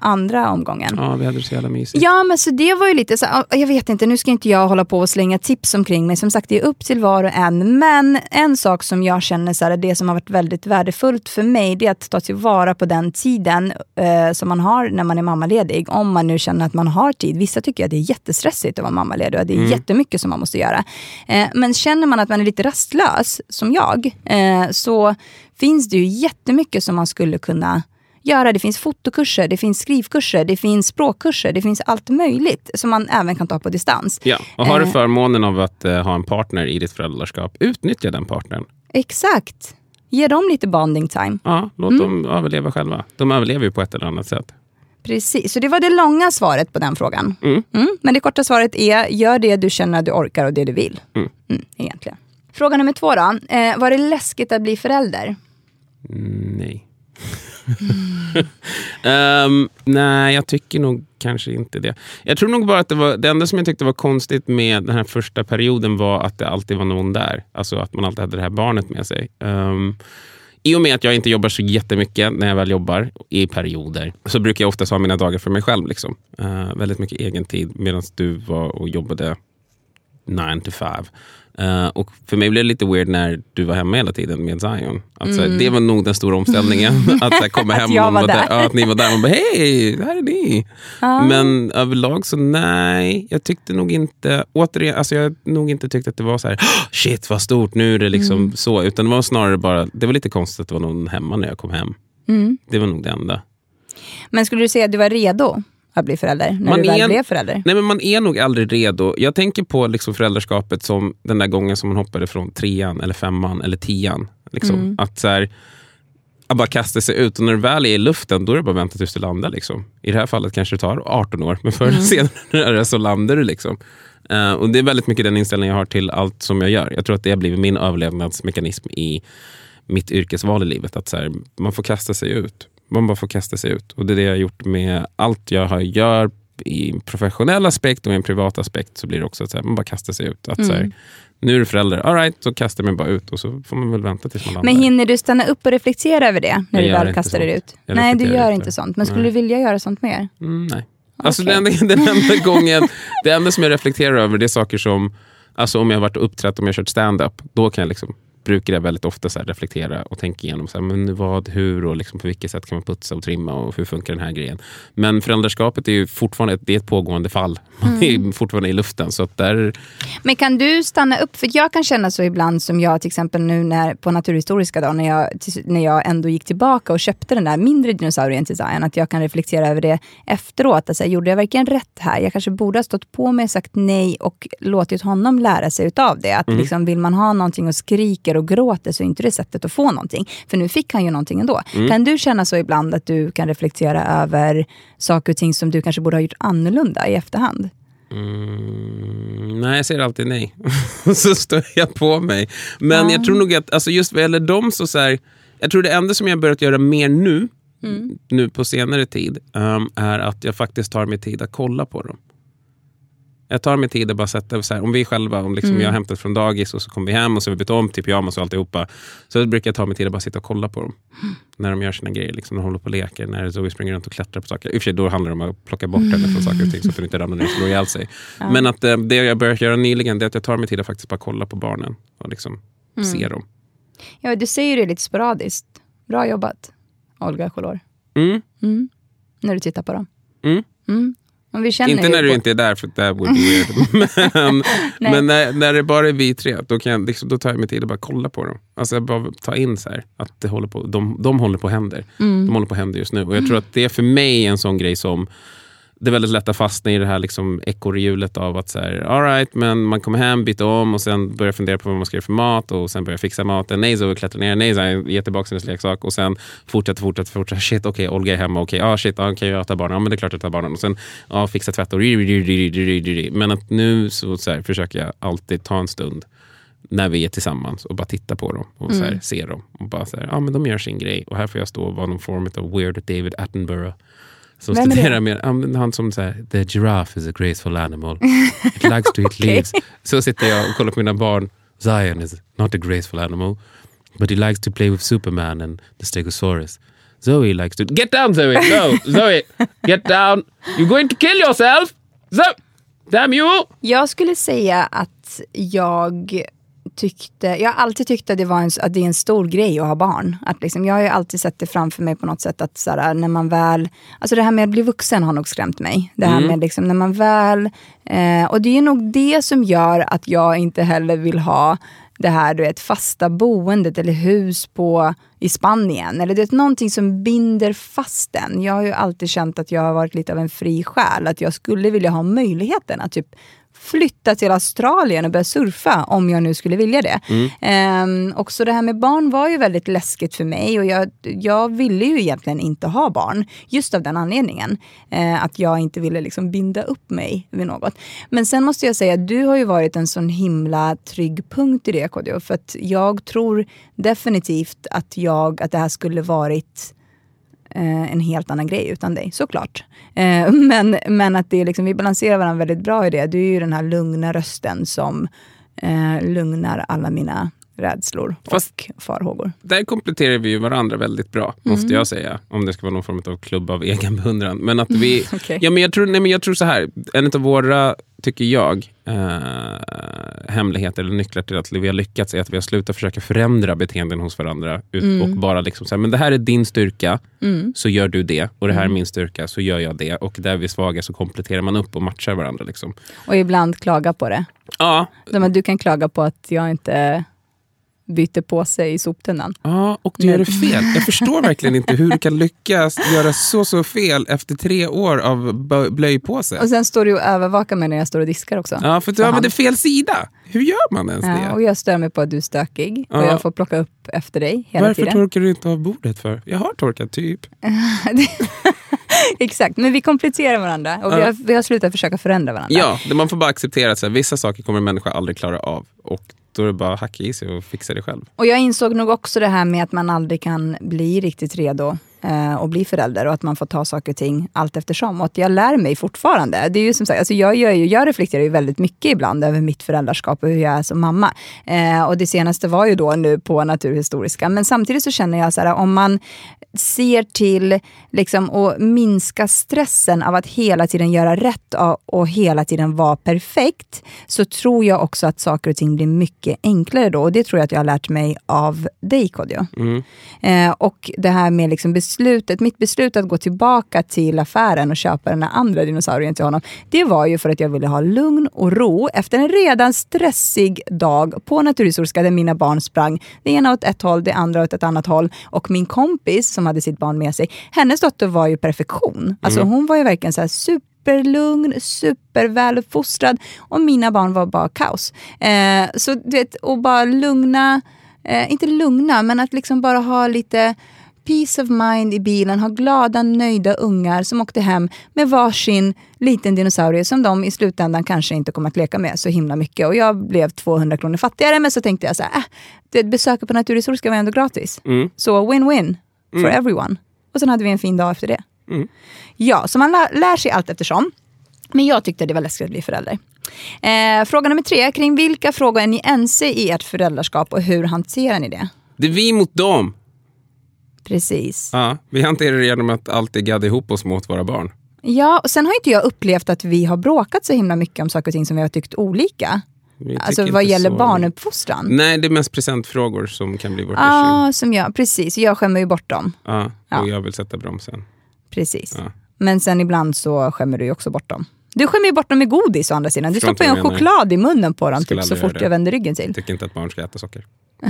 andra omgången. ja, vi hade det så jävla mysigt. Ja, men så det var ju lite så ja, jag vet inte, nu ska inte jag hålla på och slänga tips omkring mig. Som sagt, det är upp till var och en. Men en sak som jag känner, så här, det som har varit väldigt värdefullt för mig, det är att ta tillvara på den tiden eh, som man har när man är mammaledig. Om man nu känner att man har tid. Vissa tycker att det är jättestressigt att vara mammaledig och det är jättemycket som man måste göra. Eh, men känner man att man är lite rastlös, som jag, eh, så finns det ju jättemycket som man skulle kunna göra. Det finns fotokurser, det finns skrivkurser, det finns språkkurser, det finns allt möjligt som man även kan ta på distans. Ja, och har du Eh. förmånen av att eh, ha en partner i ditt föräldraskap, utnyttja den partnern. Exakt. Ge dem lite bonding time. Ja, låt Mm. dem överleva själva. De överlever ju på ett eller annat sätt. Precis, så det var det långa svaret på den frågan. Mm. Men det korta svaret är, gör det du känner att du orkar och det du vill. Mm. Mm, egentligen. Fråga nummer två då. Eh, var det läskigt att bli förälder? Nej. um, nej, jag tycker nog kanske inte det. Jag tror nog bara att det var det enda som jag tyckte var konstigt med den här första perioden var att det alltid var någon där. Alltså att man alltid hade det här barnet med sig. Um, I och med att jag inte jobbar så jättemycket när jag väl jobbar i perioder så brukar jag oftast ha mina dagar för mig själv. Liksom. Uh, väldigt mycket egen tid medan du var och jobbade 9 to 5. Uh, och för mig blev det lite weird när du var hemma hela tiden med Zion. Att, här, Det var nog den stora omställningen. att så här, komma hem Mm. jag och var där. Ja, att ni var där och bara hej, här är ni. Men överlag så nej, jag tyckte nog inte, återigen, alltså jag nog inte tyckt att det var så här, "Oh, shit vad stort, nu är det liksom Mm. så. Utan det var snarare bara, det var lite konstigt att det var någon hemma när jag kom hem. Mm. Det var nog det enda. Men skulle du säga att du var redo att bli förälder? När Man du väl är- blev förälder? Nej men man är nog aldrig redo. Jag tänker på liksom föräldraskapet som den där gången som man hoppade från trean, eller femman eller tian. Liksom. Att så här, att bara kasta sig ut och när du väl är i luften då är det bara att vänta tills du landar. Liksom. I det här fallet kanske det tar 18 år, men förr eller senare så landar du. Liksom. Eh, och Det är väldigt mycket den inställningen jag har till allt som jag gör. Jag tror att det har blivit min överlevnadsmekanism i mitt yrkesval i livet. Att så här, man får kasta sig ut. Man bara får kasta sig ut. Och det är det jag har gjort med allt jag har, gör i en professionell aspekt och i en privat aspekt så blir det också att så man bara kastar sig ut. Att, så Mm. här, nu är du förälder, all right, så kastar mig bara ut och så får man väl vänta tills man landar. Men hinner du stanna upp och reflektera över det när Jag du väl kastar dig ut? Jag Nej, du gör inte. sånt. Men skulle Nej. du vilja göra sånt mer? Mm, nej. Alltså den, enda, den enda gången, det enda som jag reflekterar över det är saker som, alltså om jag har varit uppträtt, om jag har kört stand-up, då kan jag liksom, brukar jag väldigt ofta så reflektera och tänka igenom så här, men vad, hur och liksom på vilket sätt kan man putsa och trimma och hur funkar den här grejen. Men föräldraskapet är ju fortfarande ett, det är ett pågående fall. Man Mm. är fortfarande i luften. Så där, Men kan du stanna upp? För jag kan känna så ibland som jag till exempel nu när, på Naturhistoriska dagen när jag, när jag ändå gick tillbaka och köpte den där mindre dinosaurien till Zion, att jag kan reflektera över det efteråt. Alltså, gjorde jag verkligen rätt här? Jag kanske borde ha stått på mig, sagt nej och låtit honom lära sig utav det. Att liksom, vill man ha någonting och skriker och gråter så är inte det sättet att få någonting. För nu fick han ju någonting ändå. Kan du känna så ibland att du kan reflektera över saker och ting som du kanske borde ha gjort annorlunda i efterhand? Mm, nej, jag säger alltid nej. så står jag på mig. Men jag tror nog att alltså just vad gäller dem så, så här, jag tror det enda som jag börjat göra mer nu, nu på senare tid, um, är att jag faktiskt tar mig tid att kolla på dem. Jag tar mig tid att bara sätta, så här, om vi själva, om liksom jag har hämtat från dagis och så kommer vi hem och så har vi bytt om till pyjamas och alltihopa. Så brukar jag ta mig tid att bara sitta och kolla på dem. När de gör sina grejer, liksom, när de håller på och leker, när Zoe springer runt och klättrar på saker. I och för sig då handlar det om att plocka bort henne från saker och ting så att hon inte ramlar ner och slår ihjäl sig. Men att eh, det jag börjat göra nyligen det är att jag tar mig tid att faktiskt bara kolla på barnen och liksom se dem. Ja, du säger det lite sporadiskt. Bra jobbat, Olga Scholor. Mm. När du tittar på dem. Mm. Inte när du inte är där, för that would be weird. men men när, när det bara är vi tre, då, kan jag, liksom, då tar jag mig tid att bara kolla på dem. Alltså jag bara ta in så här, att det håller på, de, de håller på händer. Mm. De håller på händer just nu. Och jag tror att det är för mig en sån grej som det är väldigt lätt att fastna i det här liksom ekorrhjulet av att så här, all right, men man kommer hem, byter om och sen börjar fundera på vad man ska göra för mat och sen börjar fixa maten. Nej, så klättrar ner. Nej, så ger tillbaka hennes leksak och sen fortsätter, fortsätter, fortsätter. Shit, okej, Olga är hemma. Okej, ah, shit, ah, kan jag ta barnen? Ja, men det är klart jag tar barnen. Och sen ah, fixa tvätt och Men att nu så, så här, försöker jag alltid ta en stund när vi är tillsammans och bara titta på dem och så här, se dem. Och bara så här, ja men de gör sin grej och här får jag stå och vara någon form av weird David Attenborough. Som Vem studerar med, ja, men han som säger the giraffe is a graceful animal. It likes to eat leaves. Så sitter jag och kollar på mina barn. Zion is not a graceful animal. But he likes to play with Superman and the Stegosaurus. Zoe likes to... Get down Zoe! No! Zoe! Get down! You're going to kill yourself! Zoe! Damn you! Jag skulle säga att jag tyckte, jag har alltid tyckt att det, var en, att det är en stor grej att ha barn. Att liksom, jag har ju alltid sett det framför mig på något sätt att så här, när man väl, alltså det här med att bli vuxen har nog skrämt mig. Det här med liksom när man väl, eh, och det är nog det som gör att jag inte heller vill ha det här du vet, fasta boendet eller hus på, i Spanien. Eller det är någonting som binder fast en. Jag har ju alltid känt att jag har varit lite av en fri själ. Att jag skulle vilja ha möjligheten att typ flytta till Australien och börja surfa om jag nu skulle vilja det. Ehm, och så det här med barn var ju väldigt läskigt för mig och jag, jag ville ju egentligen inte ha barn. Just av den anledningen. Eh, att jag inte ville liksom binda upp mig vid något. Men sen måste jag säga att du har ju varit en sån himla trygg punkt i det KDO. För att jag tror definitivt att, jag, att det här skulle varit eh, en helt annan grej utan dig, såklart. Eh, men, men att det är liksom, vi balanserar varandra väldigt bra i det. Du är ju den här lugna rösten som eh, lugnar alla mina rädslor Fast- och farhågor. där kompletterar vi ju varandra väldigt bra, måste jag säga. Om det ska vara någon form av klubb av egen beundran. Men att vi... Okej. ja, men jag, tror, nej, men jag tror så här, en av våra, tycker jag, eh, hemligheter eller nycklar till att vi har lyckats är att vi har slutat försöka förändra beteenden hos varandra. Ut, Och bara liksom så här, men det här är din styrka, så gör du det. Och det här är min styrka, så gör jag det. Och där vi är svaga så kompletterar man upp och matchar varandra. Liksom. Och ibland klaga på det. Ja, att Du kan klaga på att jag inte byter på sig i soptunnan. Ja, och du gör det fel. Jag förstår verkligen inte hur du kan lyckas göra så, så fel efter tre år av blöjpåse. Och sen står du och övervakar mig när jag står och diskar också. Ja, för du använder fel sida. Hur gör man ens Ja, och det? jag stör mig på att du är stökig och Ja. jag får plocka upp efter dig hela Varför tiden. torkar du inte av bordet för? Jag har torkat typ. Exakt, men vi kompletterar varandra och vi, har, vi har slutat försöka förändra varandra. Ja, man får bara acceptera att så här, vissa saker kommer en människa aldrig klara av. Och då är det bara att hacka i sig och fixa det själv. Och jag insåg nog också det här med att man aldrig kan bli riktigt redo och bli förälder och att man får ta saker och ting allt eftersom. Och att jag lär mig fortfarande. Det är ju som sagt, alltså jag, gör ju, jag reflekterar ju väldigt mycket ibland över mitt föräldraskap och hur jag är som mamma. Eh, och det senaste var ju då nu på Naturhistoriska. Men samtidigt så känner jag så här, om man ser till liksom, att minska stressen av att hela tiden göra rätt och hela tiden vara perfekt, så tror jag också att saker och ting blir mycket enklare då. Och det tror jag att jag har lärt mig av dig Kodjo. Mm. Eh, och det här med liksom beslutet, mitt beslut att gå tillbaka till affären och köpa den andra dinosaurien till honom, det var ju för att jag ville ha lugn och ro efter en redan stressig dag på Naturhistoriska där mina barn sprang. Det ena åt ett håll, det andra åt ett annat håll. Och min kompis som hade sitt barn med sig, hennes dotter var ju perfektion. Alltså mm. hon var ju verkligen så här superlugn, superväluppfostrad och mina barn var bara kaos. Eh, så du vet, och bara lugna, eh, inte lugna, men att liksom bara ha lite peace of mind i bilen, ha glada, nöjda ungar som åkte hem med varsin liten dinosaurie som de i slutändan kanske inte kommer att leka med så himla mycket. Och jag blev 200 kronor fattigare, men så tänkte jag så här, äh, besöket på Naturhistoriska var ändå gratis. Mm. Så win-win for mm. everyone. Och sen hade vi en fin dag efter det. Mm. Ja, så man lär sig allt eftersom. Men jag tyckte det var läskigt att bli förälder. Eh, fråga nummer tre, kring vilka frågor är ni ense i ert föräldraskap och hur hanterar ni det? Det är vi mot dem. Precis. Ja, vi hanterar det genom att alltid gadda ihop oss mot våra barn. Ja, och sen har inte jag upplevt att vi har bråkat så himla mycket om saker och ting som vi har tyckt olika. Alltså vad gäller så... barnuppfostran? Nej, det är mest presentfrågor som kan bli vårt ah, som jag, Precis, jag skämmer ju bort dem. Ah, och ja. jag vill sätta bromsen. Precis. Ah. Men sen ibland så skämmer du ju också bort dem. Du skämmer ju bort dem med godis å andra sidan. Du stoppar ju en choklad i munnen på dem typ, så fort jag vänder ryggen till. Jag tycker inte att barn ska äta socker.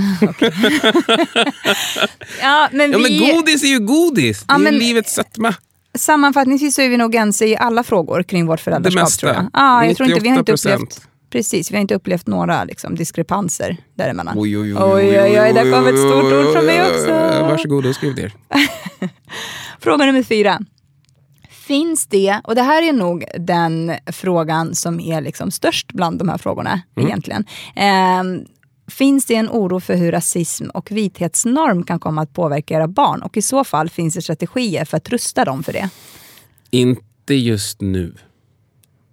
ja, men, vi... ja, men godis är ju godis. Det är men... livets sötma. Sammanfattningsvis så är vi nog ense i alla frågor kring vårt föräldraskap. Det mesta. Tror jag. Ah, jag tror inte, vi har inte upplevt, precis, vi har inte upplevt några liksom, diskrepanser däremellan. Oj, oj, oj, oj, oj, oj, där kom ett stort ord från mig också. Varsågod och skriv ner. Fråga nummer fyra. Finns det, och det här är nog den frågan som är liksom störst bland de här frågorna mm. egentligen. Eh, Finns det en oro för hur rasism och vithetsnorm kan komma att påverka era barn? Och i så fall, finns det strategier för att rusta dem för det? Inte just nu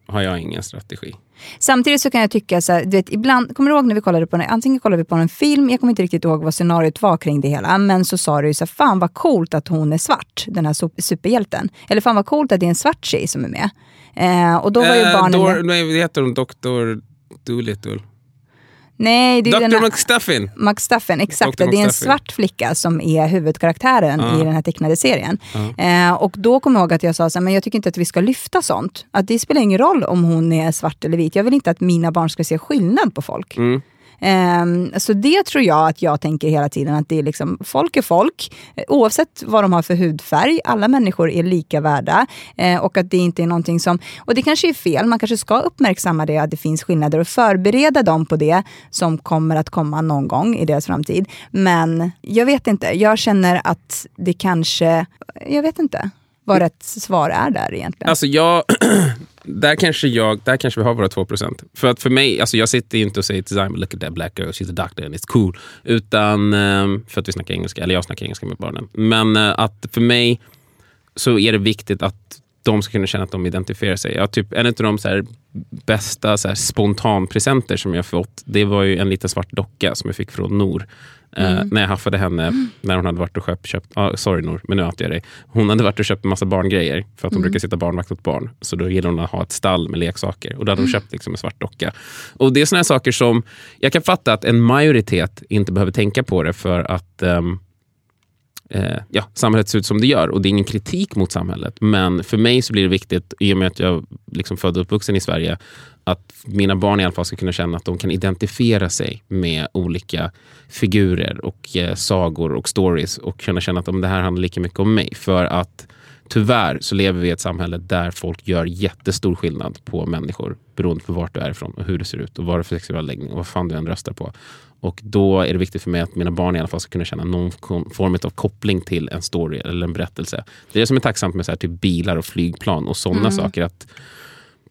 har jag ingen strategi. Samtidigt så kan jag tycka, så här, du vet, ibland, kommer du ihåg när vi kollade på en, antingen kollade vi på en film, jag kommer inte riktigt ihåg vad scenariot var kring det hela, men så sa du ju så här, fan vad coolt att hon är svart, den här superhjälten. Eller fan vad coolt att det är en svart tjej som är med. Eh, och då var ju eh, barnen... Dor, nej, vad heter hon? Dr. Doolittle? Nej, det är Dr. McStuffin. McStuffin, exakt. Dr. Det är en svart flicka som är huvudkaraktären uh. i den här tecknade serien. Uh. Eh, och då kommer jag ihåg att jag sa så här, men jag tycker inte att vi ska lyfta sånt. Att det spelar ingen roll om hon är svart eller vit. Jag vill inte att mina barn ska se skillnad på folk. Mm. Um, så det tror jag att jag tänker hela tiden, att det är liksom, folk är folk, oavsett vad de har för hudfärg. Alla människor är lika värda. Uh, och att det inte är någonting som, och det kanske är fel, man kanske ska uppmärksamma det, att det finns skillnader och förbereda dem på det som kommer att komma någon gång i deras framtid. Men jag vet inte, jag känner att det kanske, jag vet inte vad rätt svar är där egentligen. Alltså jag, där kanske, jag, där kanske vi har våra 2% För att för mig, alltså jag sitter inte och säger till Simon, look at that black girl, she's a doctor and it's cool. Utan, ehm, för att vi snackar engelska, eller jag snackar engelska med barnen. Men eh, att för mig så är det viktigt att de ska kunna känna att de identifierar sig. Jag, typ, en av de så här, bästa så här, spontanpresenter som jag fått, det var ju en liten svart docka som jag fick från Nor. Eh, mm. Uh, när jag haffade henne när hon hade varit och köpt, köpt ah, sorry Nor, men nu outar jag dig. Hon hade varit och köpt en massa barngrejer för att hon mm. brukar sitta barnvakt åt barn. Så då gillar hon att ha ett stall med leksaker och då hade hon mm. köpt liksom en svart docka. Och det är såna saker som, jag kan fatta att en majoritet inte behöver tänka på det för att um, eh, ja, samhället ser ut som det gör. Och det är ingen kritik mot samhället. Men för mig så blir det viktigt, i och med att jag liksom född och uppvuxen i Sverige, att mina barn i alla fall ska kunna känna att de kan identifiera sig med olika figurer och eh, sagor och stories och kunna känna att om det här handlar lika mycket om mig. För att tyvärr så lever vi i ett samhälle där folk gör jättestor skillnad på människor beroende på vart du är ifrån och hur du ser ut och vad du för sexuell läggning och vad fan du än röstar på. Och då är det viktigt för mig att mina barn i alla fall ska kunna känna någon form av koppling till en story eller en berättelse. Det är det som är tacksamt med så här, typ bilar och flygplan och sådana mm. saker. att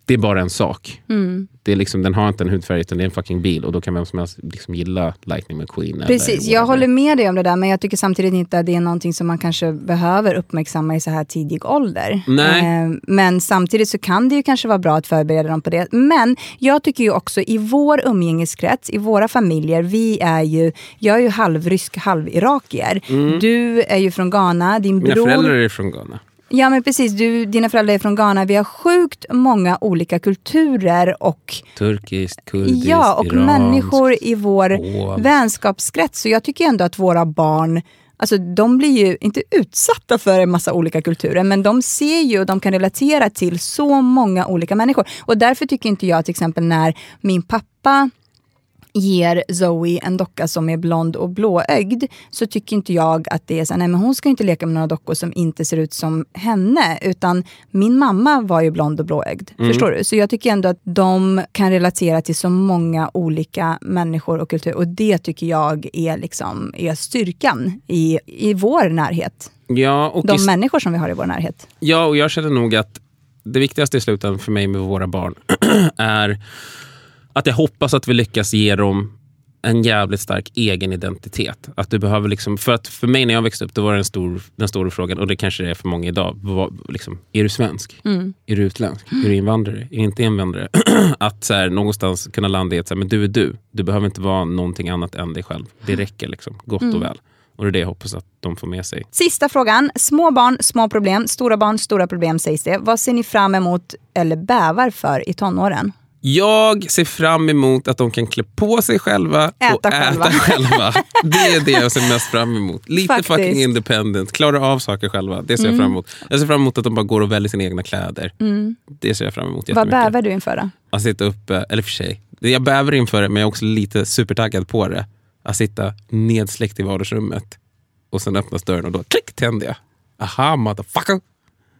det är bara en sak. Mm. Det är liksom, den har inte en hudfärg utan det är en fucking bil och då kan vem som helst liksom gilla Lightning McQueen. Precis, jag håller med dig om det där men jag tycker samtidigt inte att det är någonting som man kanske behöver uppmärksamma i så här tidig ålder. Nej. Eh, men samtidigt så kan det ju kanske vara bra att förbereda dem på det. Men jag tycker ju också i vår umgängeskrets, i våra familjer, vi är ju, jag är ju halvrysk, halvirakier. Du är ju från Ghana, din Mm. Mina bror... föräldrar är från Ghana. Ja men precis, du, dina föräldrar är från Ghana. Vi har sjukt många olika kulturer och Turkiskt, kurdiskt, Ja, och iranskt. människor i vår Åh. vänskapskrets. Så jag tycker ändå att våra barn, alltså de blir ju inte utsatta för en massa olika kulturer, men de ser ju och de kan relatera till så många olika människor. Och därför tycker inte jag till exempel när min pappa ger Zoe en docka som är blond och blåögd så tycker inte jag att det är så nej men hon ska inte leka med några dockor som inte ser ut som henne. Utan min mamma var ju blond och blåögd. Förstår du? Så jag tycker ändå att de kan relatera till så många olika människor och kulturer. Och det tycker jag är, liksom, är styrkan i, i vår närhet. Ja, och De i- människor som vi har i vår närhet. Ja, och jag känner nog att det viktigaste i slutändan för mig med våra barn är att jag hoppas att vi lyckas ge dem en jävligt stark egen identitet. Att du behöver liksom, för, att för mig när jag växte upp, då var det en stor, den stora frågan, och det kanske det är för många idag. Var, liksom, är du svensk? Är du utländsk? Är du invandrare? Är du inte invandrare? att så här, någonstans kunna landa i att så här, men du är du. Du behöver inte vara någonting annat än dig själv. Det räcker liksom, gott och väl. Och det är det jag hoppas att de får med sig. Sista frågan. Små barn, små problem. Stora barn, stora problem sägs det. Vad ser ni fram emot eller bävar för i tonåren? Jag ser fram emot att de kan klä på sig själva Äta och själva. äta själva. Det är det jag ser mest fram emot. Lite Faktiskt. Mm. fucking independent, klara av saker själva. Det ser jag fram emot. Jag ser fram emot att de bara går och väljer sina egna kläder. Det ser jag fram emot Vad bävar du inför då? Att sitta uppe, eller för sig, jag bävar inför det men jag är också lite supertaggad på det. Att sitta nedsläckt i vardagsrummet och sen öppnas dörren och då klick tänder jag. Aha motherfucker!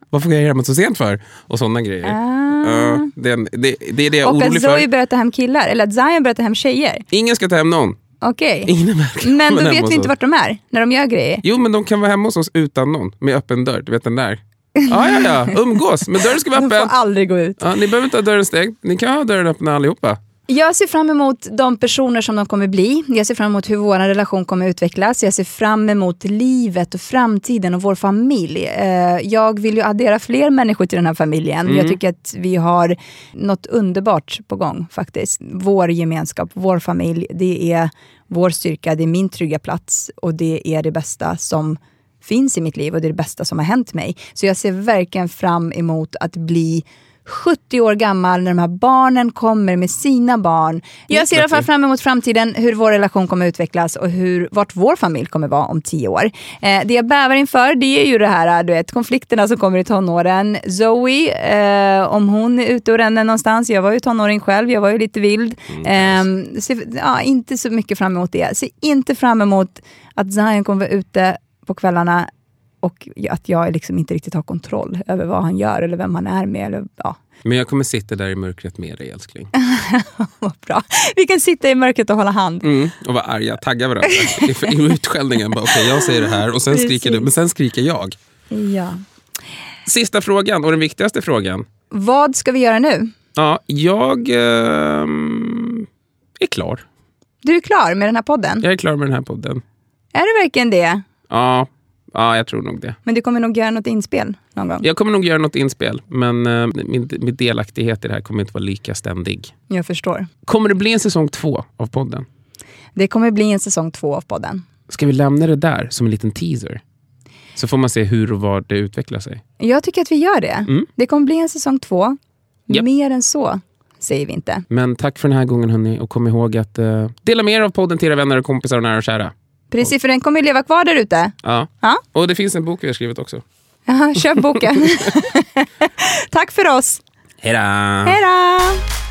Varför går jag hemma så sent för? Och sådana grejer. Ja, det, är en- det, det är det jag är Ah. Och orolig att Zoe för. börjar ta hem killar, eller att Zion börjar ta hem tjejer. Ingen ska ta hem någon. Okej. Verkar Men då vet vi inte vart de är, när de gör grejer. Jo, men de kan vara hemma hos oss utan någon. Med öppen dörr. Du vet den där. Ja, ja, ja. Umgås. Men dörren ska vara De får öppen. aldrig gå ut. Ja, ni behöver inte ha dörren stängd. Ni kan ha dörren öppen allihopa. Jag ser fram emot de personer som de kommer bli. Jag ser fram emot hur vår relation kommer utvecklas. Jag ser fram emot livet och framtiden och vår familj. Eh, Jag vill ju addera fler människor till den här familjen. Jag tycker att vi har något underbart på gång faktiskt. Vår gemenskap, vår familj, det är vår styrka, det är min trygga plats och det är det bästa som finns i mitt liv och det är det bästa som har hänt mig. Så jag ser verkligen fram emot att bli 70 år gammal när de här barnen kommer med sina barn. Jag ser i alla fall fram emot framtiden, hur vår relation kommer utvecklas och hur, vart vår familj kommer vara om 10 år. Eh, det jag bävar inför det är ju det här, du vet, konflikterna som kommer i tonåren. Zoe, eh, om hon är ute och ränner någonstans, jag var ju tonåring själv, jag var ju lite vild. Eh, ser, ja, inte så mycket fram emot det. Ser inte fram emot att Zion kommer vara ute på kvällarna och att jag liksom inte riktigt har kontroll över vad han gör eller vem han är med. Eller, ja, Men jag kommer sitta där i mörkret med dig älskling. vad bra. Vi kan sitta i mörkret och hålla hand. Mm, och vara arga, tagga varandra. I, I utskällningen. bara, Okej, jag säger det här och sen skriker du, men sen skriker jag. Ja. Sista frågan och den viktigaste frågan. Vad ska vi göra nu? Ja, jag ehm, är klar. Du är klar med den här podden. Jag är klar med den här podden. Är du verkligen det? Ja, ja jag tror nog det. Men du kommer nog göra något inspel någon gång. Jag kommer nog göra något inspel, men eh, min, min delaktighet i det här kommer inte vara lika ständig. Jag förstår. Kommer det bli en säsong två av podden? Det kommer bli en säsong två av podden. Ska vi lämna det där som en liten teaser? Så får man se hur och var det utvecklar sig. Jag tycker att vi gör det. Mm. Det kommer bli en säsong två. Japp. Mer än så säger vi inte. Men tack för den här gången hörni och kom ihåg att eh, dela med er av podden till era vänner och kompisar och nära och kära. Precis, för den kommer ju leva kvar där ute. Ja. Ja. Och det finns en bok vi har skrivit också. Jaha, Köp boken. Tack för oss. Hej då!